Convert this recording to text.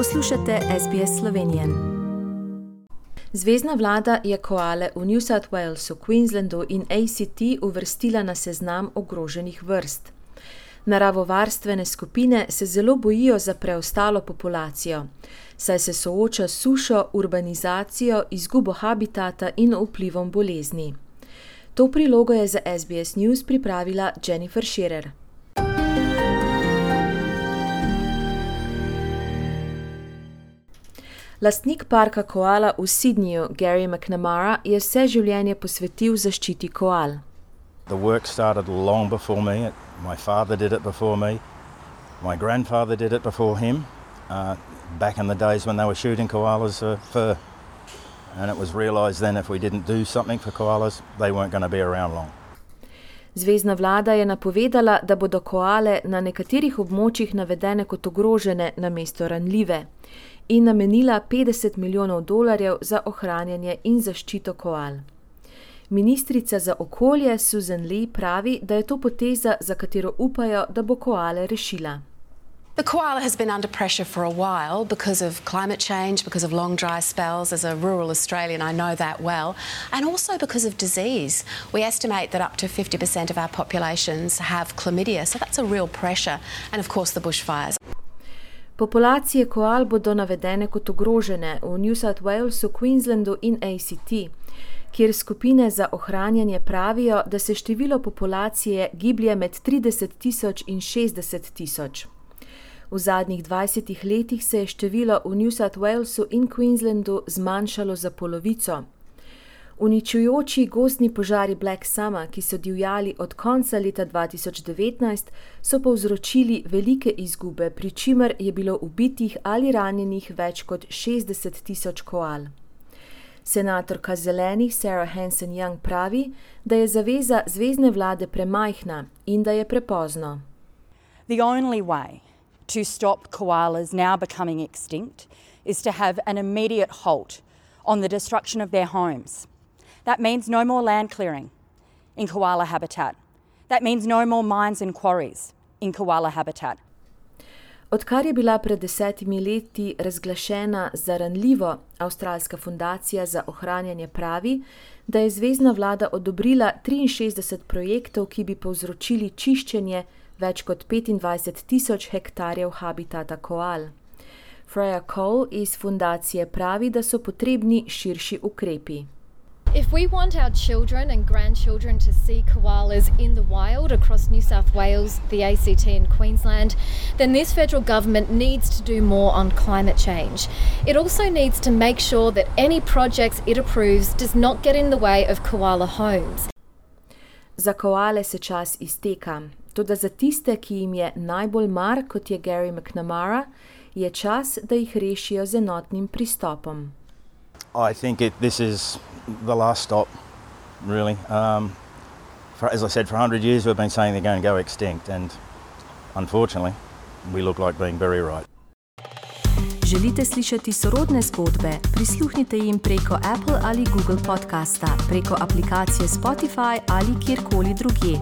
Poslušate SBS Slovenijo. Zvezdna vlada je koale v New South Walesu, Queenslandu in ACT uvrstila na seznam ogroženih vrst. Naravovarstvene skupine se zelo bojijo za preostalo populacijo, saj se sooča s sušo, urbanizacijo, izgubo habitata in vplivom bolezni. To prilogo je za SBS News pripravila Jennifer Shearer. Lastnik parka koala v Sydneyju, Gary McNamara, je vse življenje posvetil zaščiti koal. The work started long before me. My father did it before me. My grandfather did it before him. Uh, back in the days when they were shooting koalas for fur. And it was realised then if we didn't do something for koalas, they weren't going to be around long. Zvezdna vlada je napovedala, da bodo koale na nekaterih območjih navedene kot ogrožene namesto ranljive in namenila 50 milijonov dolarjev za ohranjanje in zaščito koal. Ministrica za okolje Susan Lee pravi, da je to poteza, za katero upajo, da bo koale rešila. The koala has been under pressure for a while because of climate change, because of long dry spells. As a rural Australian, I know that well. And also because of disease. We estimate that up to 50% of our populations have chlamydia, so that's a real pressure. And of course, the bushfires. Populacije koal bodo navedene kot ogrožene v New South Walesu, Queenslandu in ACT, kjer skupine za ohranjanje pravijo, da se število populacije giblje med 30 tisoč in 60 tisoč. V zadnjih 20 letih se je število v New South Walesu in Queenslandu zmanjšalo za polovico. Uničujoči gozdni požari Black Summer, ki so divjali od konca leta 2019, so povzročili velike izgube, pri čemer je bilo ubitih ali ranjenih več kot 60 tisoč koal. Senatorka zelenih Sarah Hansen Young pravi, da je zaveza zvezdne vlade premajhna in da je prepozno. The only way to stop koalas now becoming extinct is to have an immediate halt on the destruction of their homes. That means no more land clearing in koala habitat. That means no more mines and quarries in koala habitat. Odkar je bila pred desetimi leti razglašena za ranljivo, Avstralska fundacija za ohranjanje pravi, da je zvezdna vlada odobrila 63 projektov, ki bi povzročili čiščenje več kot 25 tisoč hektarjev habitata koal. Freya Cole iz fundacije pravi, da so potrebni širši ukrepi. If we want our children and grandchildren to see koalas in the wild across New South Wales, the ACT, and Queensland, then this federal government needs to do more on climate change. It also needs to make sure that any projects it approves does not get in the way of koala homes. Za koale se čas izteka, tudi za tiste, ki jim je najbolj mar, kot je Gary McNamara, je čas, da jih rešijo z enotnim pristopom. I think it, this is the last stop, really. Um, for, as I said, for 100 years we've been saying they're going to go extinct, and unfortunately, we look like being very right. Želite slišati sorodne zgodbe? Prisluhnite jim preko Apple ali Google podcasta, preko aplikacije Spotify ali kjerkoli drugje.